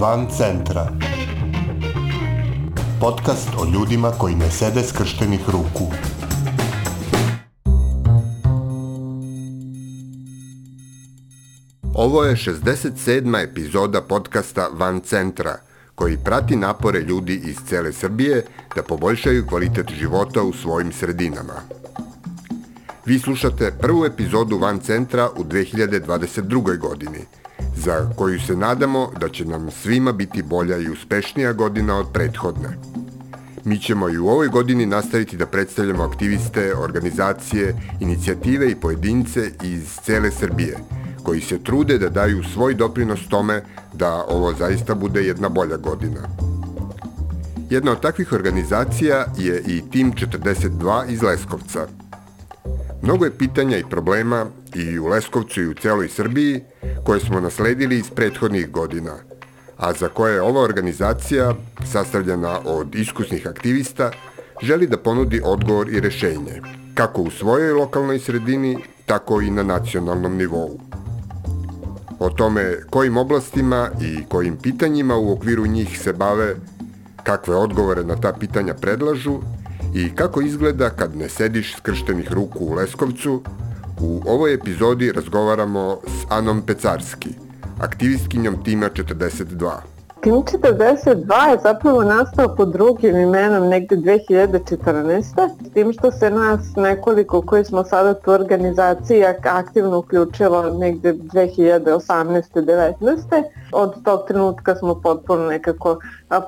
Van centra. Podcast o ljudima koji ne sede skrštenih ruku. Ovo je 67. epizoda podcasta Van centra, koji prati napore ljudi iz cele Srbije da poboljšaju kvalitet života u svojim sredinama. Vi slušate prvu epizodu Van centra u 2022. godini, za koju se nadamo da će nam svima biti bolja i uspešnija godina od prethodne. Mi ćemo i u ovoj godini nastaviti da predstavljamo aktiviste, organizacije, inicijative i pojedince iz cele Srbije, koji se trude da daju svoj doprinos tome da ovo zaista bude jedna bolja godina. Jedna od takvih organizacija je i Tim 42 iz Leskovca – Mnogo je pitanja i problema i u Leskovcu i u celoj Srbiji koje smo nasledili iz prethodnih godina, a za koje je ova organizacija, sastavljena od iskusnih aktivista, želi da ponudi odgovor i rešenje, kako u svojoj lokalnoj sredini, tako i na nacionalnom nivou. O tome kojim oblastima i kojim pitanjima u okviru njih se bave, kakve odgovore na ta pitanja predlažu i kako izgleda kad ne sediš skrštenih ruku u Leskovcu, u ovoj epizodi razgovaramo s Anom Pecarski, aktivistkinjom Tima 42. Tim 42 je zapravo nastao pod drugim imenom negde 2014. S tim što se nas nekoliko koji smo sada tu organizaciji aktivno uključilo negde 2018. 19. Od tog trenutka smo potpuno nekako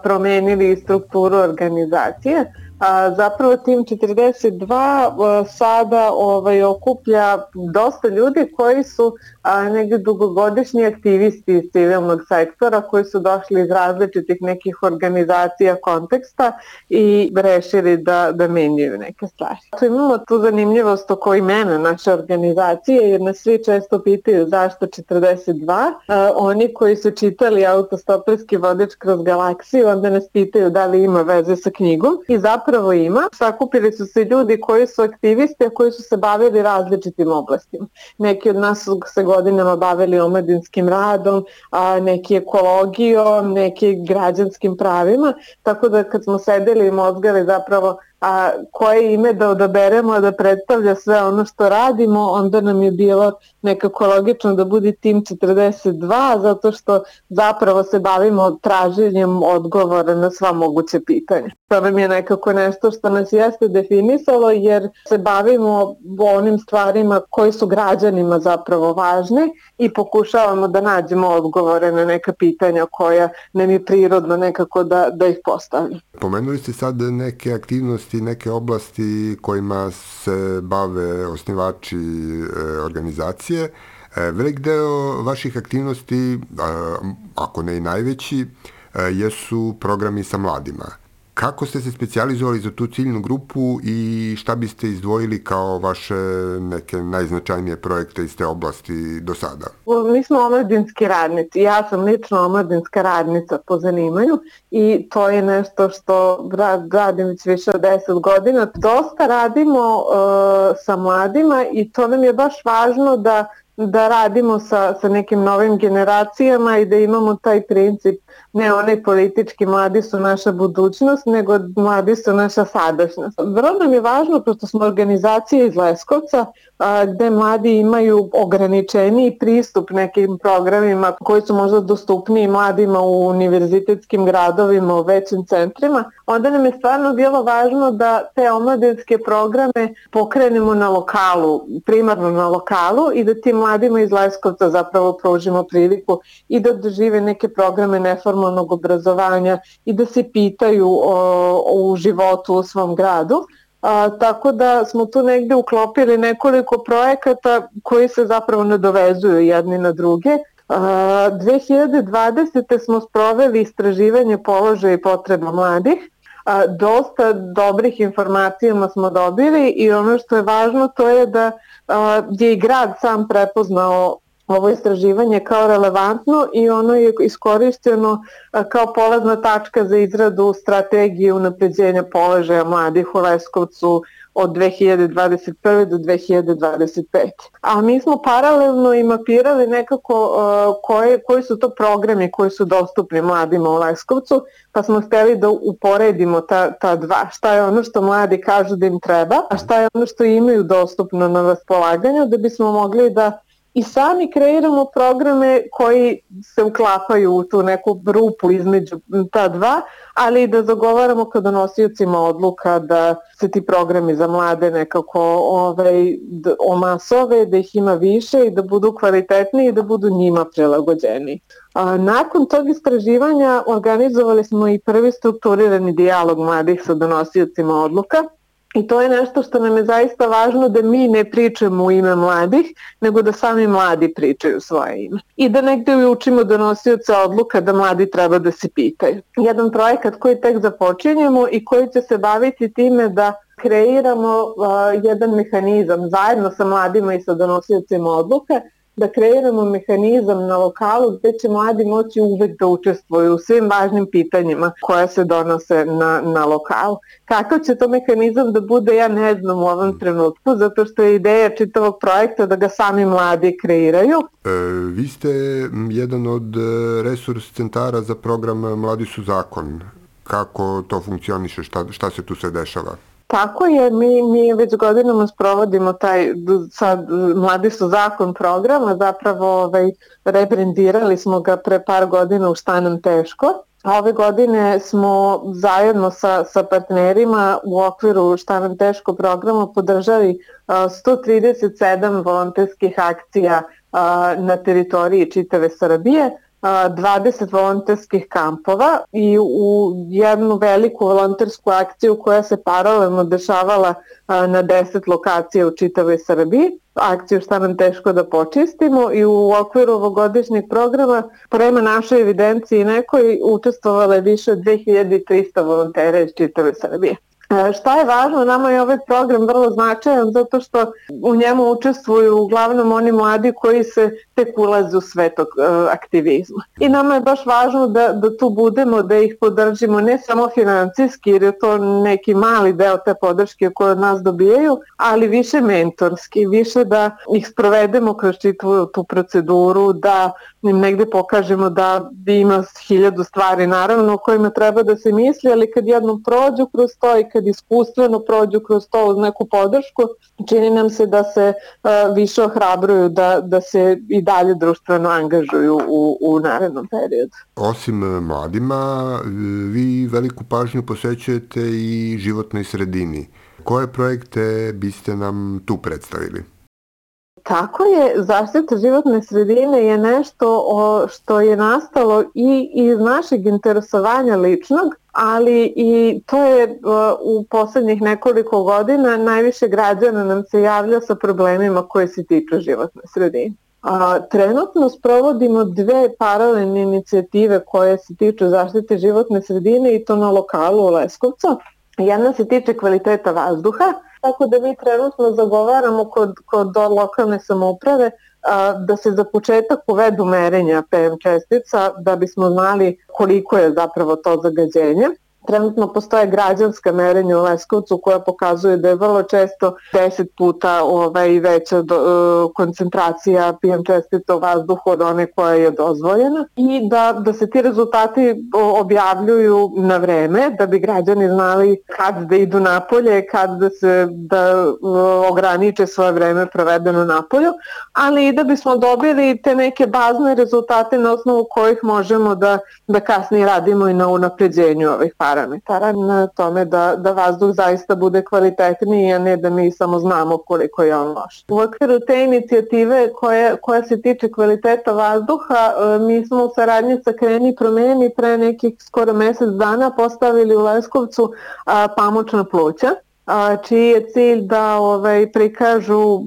promenili strukturu organizacije a, zapravo tim 42 sada ovaj, okuplja dosta ljudi koji su a, negde dugogodišnji aktivisti iz civilnog sektora koji su došli iz različitih nekih organizacija konteksta i rešili da, da menjaju neke stvari. Tu imamo tu zanimljivost oko imena naše organizacije jer nas svi često pitaju zašto 42. A, oni koji su čitali autostoperski vodič kroz galaksiju onda nas pitaju da li ima veze sa knjigom i zapravo ima. Sakupili su se ljudi koji su aktivisti, a koji su se bavili različitim oblastima. Neki od nas su se godinama bavili omladinskim radom, a neki ekologijom, neki građanskim pravima, tako da kad smo sedeli i mozgali zapravo a koje ime da odaberemo da predstavlja sve ono što radimo, onda nam je bilo nekako logično da bude tim 42, zato što zapravo se bavimo traženjem odgovora na sva moguće pitanja. Nam je nekako nešto što nas jeste definisalo jer se bavimo onim stvarima koji su građanima zapravo važne i pokušavamo da nađemo odgovore na neka pitanja koja nam je prirodno nekako da, da ih postavljamo. Pomenuli ste sad neke aktivnosti neke oblasti kojima se bave osnivači e, organizacije. E, velik deo vaših aktivnosti, ako ne i najveći, e, jesu programi sa mladima. Kako ste se specijalizovali za tu ciljnu grupu i šta biste izdvojili kao vaše neke najznačajnije projekte iz te oblasti do sada? Mi smo omladinski radnici. Ja sam lično omladinska radnica po zanimanju i to je nešto što radim već više od 10 godina. Dosta radimo uh, sa mladima i to nam je baš važno da da radimo sa, sa nekim novim generacijama i da imamo taj princip ne onaj politički mladi su naša budućnost, nego mladi su naša sadašnjost. Vrlo nam je važno, pošto smo organizacije iz Leskovca, a, gde mladi imaju ograničeniji pristup nekim programima koji su možda dostupniji mladima u univerzitetskim gradovima, u većim centrima, onda nam je stvarno bilo važno da te omladinske programe pokrenemo na lokalu, primarno na lokalu i da tim mladima iz Leskovca zapravo pružimo priliku i da dožive neke programe neformalnog obrazovanja i da se pitaju o, o životu u svom gradu. A, tako da smo tu negde uklopili nekoliko projekata koji se zapravo nadovezuju jedni na druge. A, 2020. smo sproveli istraživanje položaja i potreba mladih. A, dosta dobrih informacijama smo dobili i ono što je važno to je da a, je grad sam prepoznao ovo istraživanje kao relevantno i ono je iskorišteno kao polazna tačka za izradu strategije unapređenja položaja mladih u Leskovcu, od 2021. do 2025. A mi smo paralelno i mapirali nekako uh, koje, koji su to programi koji su dostupni mladima u Leskovcu, pa smo hteli da uporedimo ta, ta dva, šta je ono što mladi kažu da im treba, a šta je ono što imaju dostupno na raspolaganju, da bismo mogli da i sami kreiramo programe koji se uklapaju u tu neku rupu između ta dva, ali i da zagovaramo ka donosiocima odluka da se ti programi za mlade nekako ovaj, da omasove, da ih ima više i da budu kvalitetni i da budu njima prilagođeni. A, nakon tog istraživanja organizovali smo i prvi strukturirani dijalog mladih sa donosiocima odluka I to je nešto što nam je zaista važno da mi ne pričamo u ime mladih, nego da sami mladi pričaju svoje ime. I da negde učimo donosioca odluka da mladi treba da se pitaju. Jedan projekat koji tek započinjemo i koji će se baviti time da kreiramo uh, jedan mehanizam zajedno sa mladima i sa donosiocima odluka da kreiramo mehanizam na lokalu gde će mladi moći uvek da učestvuju u svim važnim pitanjima koja se donose na, na lokalu. Kakav će to mehanizam da bude, ja ne znam u ovom trenutku, zato što je ideja čitavog projekta da ga sami mladi kreiraju. E, vi ste jedan od e, resurs centara za program Mladi su zakon. Kako to funkcioniše, šta, šta se tu sve dešava? Tako je, mi, mi već godinama sprovodimo taj, sad Mladi su zakon programa, zapravo ovaj, rebrendirali smo ga pre par godina u Šta nam teško. Ove godine smo zajedno sa, sa partnerima u okviru Šta nam teško programa podržali uh, 137 volonterskih akcija na teritoriji čitave Srbije 20 volonterskih kampova i u jednu veliku volontersku akciju koja se paralelno dešavala na 10 lokacija u čitavoj Srbiji akciju šta nam teško da počistimo i u okviru ovogodišnjeg programa prema našoj evidenciji nekoj učestvovale više od 2300 volontera iz čitave Srbije. E, šta je važno, nama je ovaj program vrlo značajan zato što u njemu učestvuju uglavnom oni mladi koji se tek ulaze u svetog uh, aktivizma. I nama je baš važno da, da tu budemo, da ih podržimo ne samo financijski jer je to neki mali deo te podrške koje od nas dobijaju, ali više mentorski, više da ih sprovedemo kroz čitavu tu proceduru, da im negde pokažemo da ima hiljadu stvari naravno o kojima treba da se misli, ali kad jednom prođu kroz to i kad iskustveno prođu kroz to uz neku podršku, čini nam se da se uh, više ohrabruju da, da se i dalje društveno angažuju u, u narednom periodu. Osim mladima, vi veliku pažnju posvećujete i životnoj sredini. Koje projekte biste nam tu predstavili? Tako je, zaštita životne sredine je nešto o, što je nastalo i iz našeg interesovanja ličnog, ali i to je u poslednjih nekoliko godina najviše građana nam se javlja sa problemima koje se tiču životne sredine. A, trenutno sprovodimo dve paralelne inicijative koje se tiču zaštite životne sredine i to na lokalu u Leskovcu. Jedna se tiče kvaliteta vazduha, tako da mi trenutno zagovaramo kod, kod lokalne samouprave a, da se za početak uvedu merenja PM čestica da bismo znali koliko je zapravo to zagađenje. Trenutno postoje građanska merenja u Leskovcu koja pokazuje da je vrlo često 10 puta ovaj, veća do, uh, koncentracija PM čestica u vazduhu od one koja je dozvoljena i da, da se ti rezultati objavljuju na vreme da bi građani znali kad da idu napolje, kad da se da uh, ograniče svoje vreme provedeno napolju, ali i da bismo dobili te neke bazne rezultate na osnovu kojih možemo da, da kasnije radimo i na unapređenju ovih para parametara na tome da, da vazduh zaista bude kvalitetniji, a ne da mi samo znamo koliko je on loš. U okviru te inicijative koje, koja se tiče kvaliteta vazduha, e, mi smo u saradnji sa Kreni promeni pre nekih skoro mesec dana postavili u Leskovcu a, pamučna pluća a, čiji je cilj da ovaj, prikažu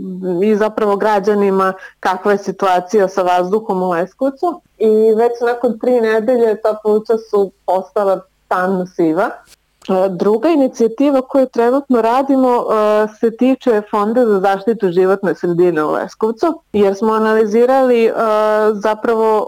i zapravo građanima kakva je situacija sa vazduhom u Leskovcu i već nakon tri nedelje ta pluća su postala stan siva. E, druga inicijativa koju trenutno radimo e, se tiče Fonda za zaštitu životne sredine u Leskovcu, jer smo analizirali e, zapravo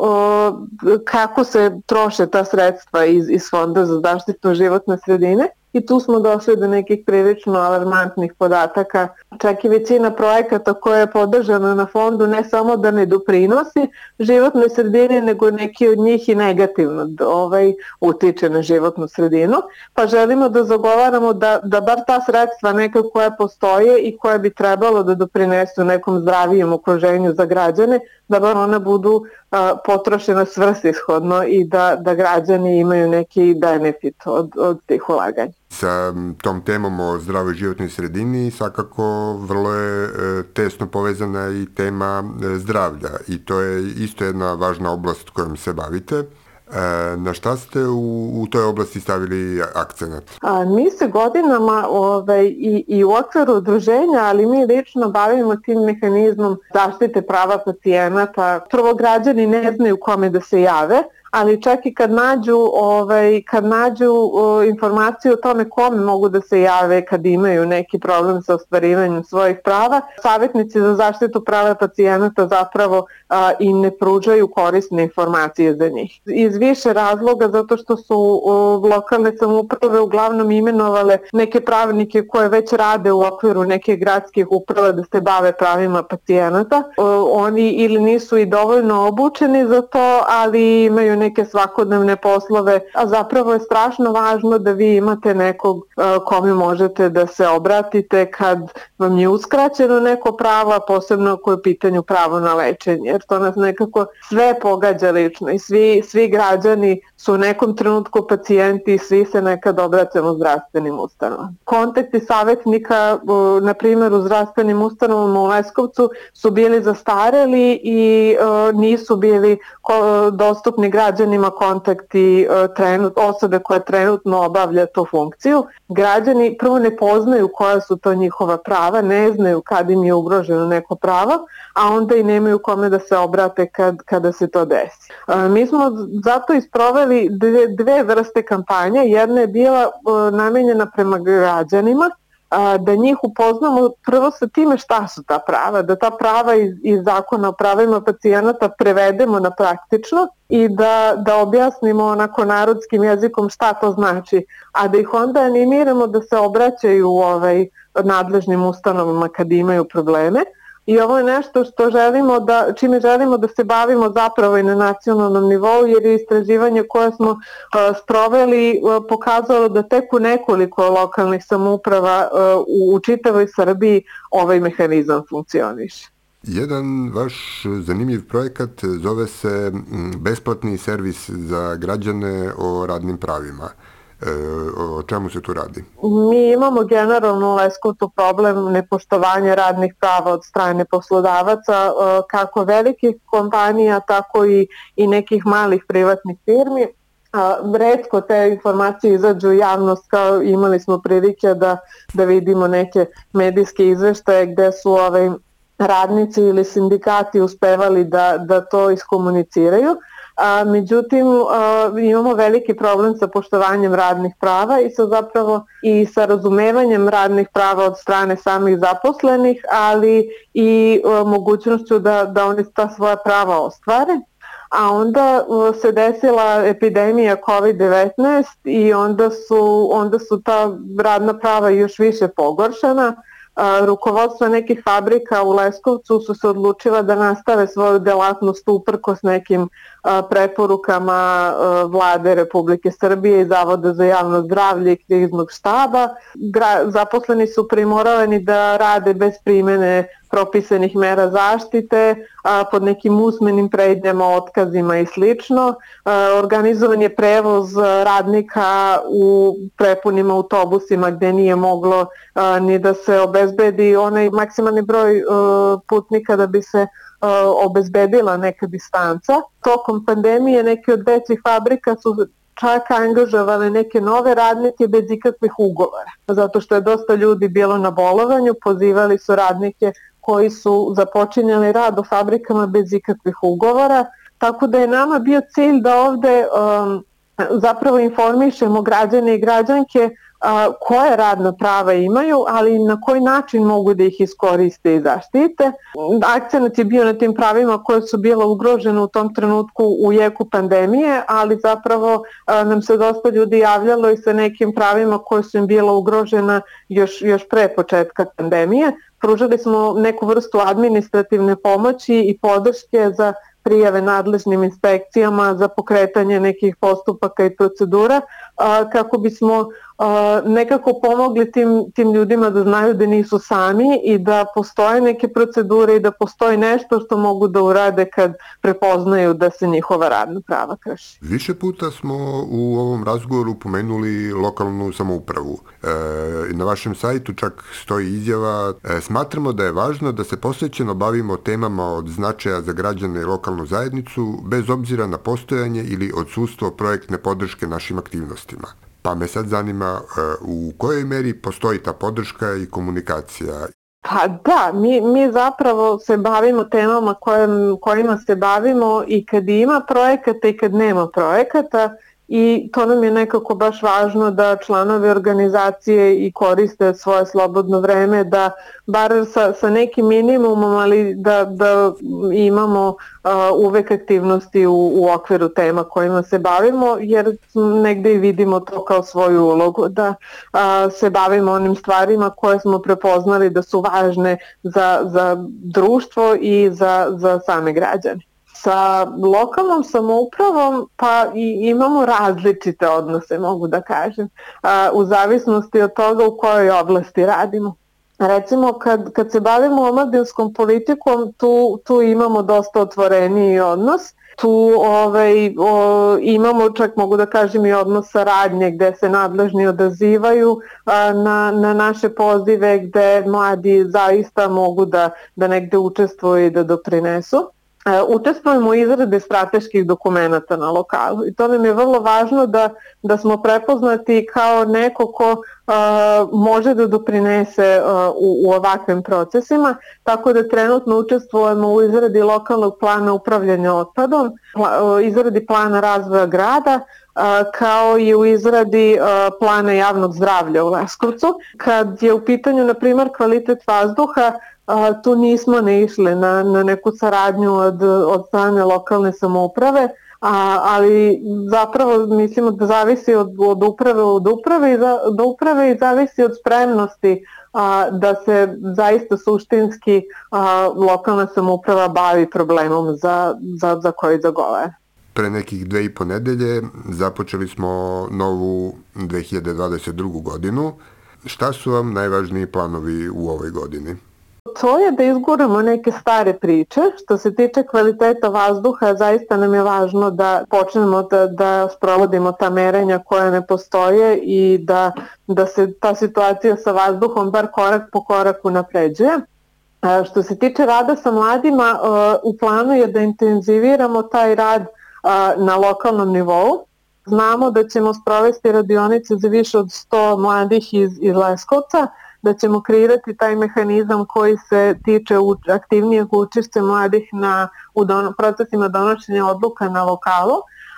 kako se troše ta sredstva iz, iz Fonda za zaštitu životne sredine i tu smo došli do nekih prilično alarmantnih podataka. Čak i većina projekata koja je podržana na fondu ne samo da ne doprinosi životnoj sredini, nego neki od njih i negativno ovaj, utiče na životnu sredinu. Pa želimo da zagovaramo da, da bar ta sredstva neka koja postoje i koja bi trebalo da doprinesu nekom zdravijem okruženju za građane, da bar ona budu a, potrošena svrsishodno i da, da građani imaju neki benefit od, od tih ulaganja. Sa tom temom o zdravoj životnoj sredini svakako vrlo je e, tesno povezana i tema e, zdravlja i to je isto jedna važna oblast kojom se bavite. E, na šta ste u, u toj oblasti stavili akcenat? A, mi se godinama ovaj, i, i u okviru udruženja, ali mi lično bavimo tim mehanizmom zaštite prava pacijenata. Prvo građani ne znaju kome da se jave, ali čak i kad nađu, ovaj, kad nađu o, informaciju o tome kome mogu da se jave kad imaju neki problem sa ostvarivanjem svojih prava, savjetnici za zaštitu prava pacijenata zapravo a, i ne pružaju korisne informacije za njih. Iz više razloga, zato što su o, lokalne samouprave uglavnom imenovale neke pravnike koje već rade u okviru neke gradskih uprava da se bave pravima pacijenata. O, oni ili nisu i dovoljno obučeni za to, ali imaju neke svakodnevne poslove, a zapravo je strašno važno da vi imate nekog e, kome možete da se obratite kad vam je uskraćeno neko pravo, a posebno ako je pitanju pravo na lečenje, jer to nas nekako sve pogađa lično i svi, svi građani su u nekom trenutku pacijenti i svi se nekad obraćamo zdravstvenim ustanovama. Kontakti savjetnika, na primjer u zdravstvenim ustanovama u Leskovcu, su bili zastareli i e, nisu bili dostupni građanima kontakti e, trenut, osobe koja trenutno obavlja tu funkciju. Građani prvo ne poznaju koja su to njihova prava, ne znaju kad im je ugroženo neko pravo, a onda i nemaju kome da se obrate kad, kada se to desi. E, mi smo zato isproveli dve, dve vrste kampanja. Jedna je bila e, namenjena prema građanima, da njih upoznamo prvo sa time šta su ta prava, da ta prava iz, iz zakona o pravima pacijenata prevedemo na praktično i da, da objasnimo onako narodskim jezikom šta to znači, a da ih onda animiramo da se obraćaju ovaj, nadležnim ustanovama kad imaju probleme i ovo je nešto što želimo da, čime želimo da se bavimo zapravo i na nacionalnom nivou jer je istraživanje koje smo uh, sproveli uh, pokazalo da tek u nekoliko lokalnih samouprava uh, u, u čitavoj Srbiji ovaj mehanizam funkcioniše. Jedan vaš zanimljiv projekat zove se besplatni servis za građane o radnim pravima. E, o čemu se tu radi? Mi imamo generalno u Leskovcu problem nepoštovanja radnih prava od strane poslodavaca, e, kako velikih kompanija, tako i, i nekih malih privatnih firmi. redko te informacije izađu u javnost kao imali smo prilike da, da vidimo neke medijske izveštaje gde su ovaj, radnici ili sindikati uspevali da, da to iskomuniciraju a, međutim a, imamo veliki problem sa poštovanjem radnih prava i sa zapravo i sa razumevanjem radnih prava od strane samih zaposlenih, ali i a, mogućnošću da, da oni ta svoja prava ostvare. A onda se desila epidemija COVID-19 i onda su, onda su ta radna prava još više pogoršana. Rukovodstva nekih fabrika u Leskovcu su se odlučila da nastave svoju delatnost uprkos nekim preporukama vlade Republike Srbije i Zavoda za javno zdravlje i kriznog štaba. Zaposleni su primoravani da rade bez primene propisanih mera zaštite, a, pod nekim usmenim prednjama, otkazima i slično. Organizovan je prevoz radnika u prepunim autobusima gde nije moglo ni da se obezbedi onaj maksimalni broj putnika da bi se obezbedila neka distanca. Tokom pandemije neke od većih fabrika su čak angažovale neke nove radnike bez ikakvih ugovora. Zato što je dosta ljudi bilo na bolovanju, pozivali su radnike koji su započinjali rad u fabrikama bez ikakvih ugovora, tako da je nama bio cilj da ovde um, zapravo informišemo građane i građanke koje radna prava imaju, ali na koji način mogu da ih iskoriste i zaštite. Akcenat je bio na tim pravima koje su bila ugrožene u tom trenutku u jeku pandemije, ali zapravo nam se dosta ljudi javljalo i sa nekim pravima koje su im bila ugrožena još, još pre početka pandemije. Pružali smo neku vrstu administrativne pomoći i podrške za prijave nadležnim inspekcijama za pokretanje nekih postupaka i procedura kako bismo nekako pomogli tim, tim ljudima da znaju da nisu sami i da postoje neke procedure i da postoji nešto što mogu da urade kad prepoznaju da se njihova radna prava krši. Više puta smo u ovom razgovoru pomenuli lokalnu samoupravu. E, na vašem sajtu čak stoji izjava e, smatramo da je važno da se posvećeno bavimo temama od značaja za građane i lokalnu zajednicu bez obzira na postojanje ili odsustvo projektne podrške našim aktivnostima. Pa me sad zanima e, u kojoj meri postoji ta podrška i komunikacija? Pa da, mi, mi zapravo se bavimo temama kojim, kojima se bavimo i kad ima projekata i kad nema projekata i to nam je nekako baš važno da članovi organizacije i koriste svoje slobodno vreme da bar sa, sa nekim minimumom ali da, da imamo uh, uvek aktivnosti u, u okviru tema kojima se bavimo jer negde i vidimo to kao svoju ulogu da uh, se bavimo onim stvarima koje smo prepoznali da su važne za, za društvo i za, za same građane. Sa lokalnom samoupravom pa i imamo različite odnose, mogu da kažem, u zavisnosti od toga u kojoj oblasti radimo. Recimo kad, kad se bavimo omladinskom politikom tu, tu imamo dosta otvoreniji odnos, tu ovaj, o, imamo čak mogu da kažem i odnos saradnje gde se nadležni odazivaju a, na, na naše pozive gde mladi zaista mogu da, da negde učestvuju i da doprinesu. E, učestvujemo u izrade strateških dokumenta na lokalu i to nam je vrlo važno da, da smo prepoznati kao neko ko uh, može da doprinese uh, u, u ovakvim procesima, tako da trenutno učestvujemo u izradi lokalnog plana upravljanja otpadom, pla, izradi plana razvoja grada, kao i u izradi plana javnog zdravlja u Leskovcu. Kad je u pitanju, na primjer, kvalitet vazduha, a, tu nismo ne išli na, na neku saradnju od, od strane lokalne samouprave, a, ali zapravo mislimo da zavisi od, od uprave od uprave i za, do uprave i zavisi od spremnosti a, da se zaista suštinski a, lokalna samouprava bavi problemom za, za, za koji zagovara. Pre nekih dve i po nedelje započeli smo novu 2022. godinu. Šta su vam najvažniji planovi u ovoj godini? To je da izguramo neke stare priče. Što se tiče kvaliteta vazduha, zaista nam je važno da počnemo da, da sprovodimo ta merenja koja ne postoje i da, da se ta situacija sa vazduhom bar korak po koraku napređuje. Što se tiče rada sa mladima, u planu je da intenziviramo taj rad na lokalnom nivou. Znamo da ćemo sprovesti radionice za više od 100 mladih iz, iz Leskovca, da ćemo kreirati taj mehanizam koji se tiče aktivnijeg učešća mladih na, u don, procesima donošenja odluka na lokalu,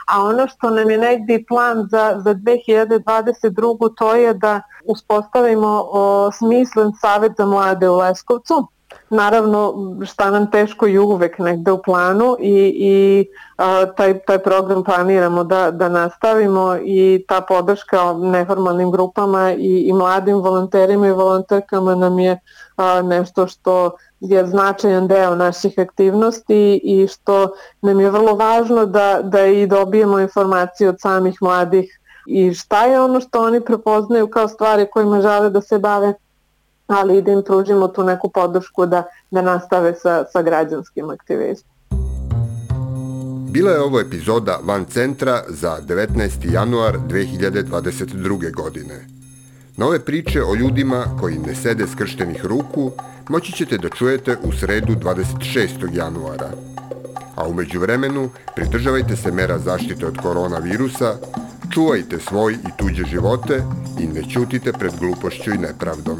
a ono što nam je negdje plan za, za 2022. to je da uspostavimo o, smislen savet za mlade u Leskovcu, naravno šta nam teško i uvek negde u planu i, i a, taj, taj program planiramo da, da nastavimo i ta podrška neformalnim grupama i, i mladim volonterima i volonterkama nam je a, nešto što je značajan deo naših aktivnosti i što nam je vrlo važno da, da i dobijemo informacije od samih mladih i šta je ono što oni prepoznaju kao stvari kojima žele da se bave ali i da im pružimo tu neku podršku da, da nastave sa, sa građanskim aktivizmom. Bila je ovo epizoda Van Centra za 19. januar 2022. godine. Nove priče o ljudima koji ne sede skrštenih ruku moći ćete da čujete u sredu 26. januara. A umeđu vremenu pridržavajte se mera zaštite od koronavirusa, čuvajte svoj i tuđe živote i ne ćutite pred glupošću i nepravdom.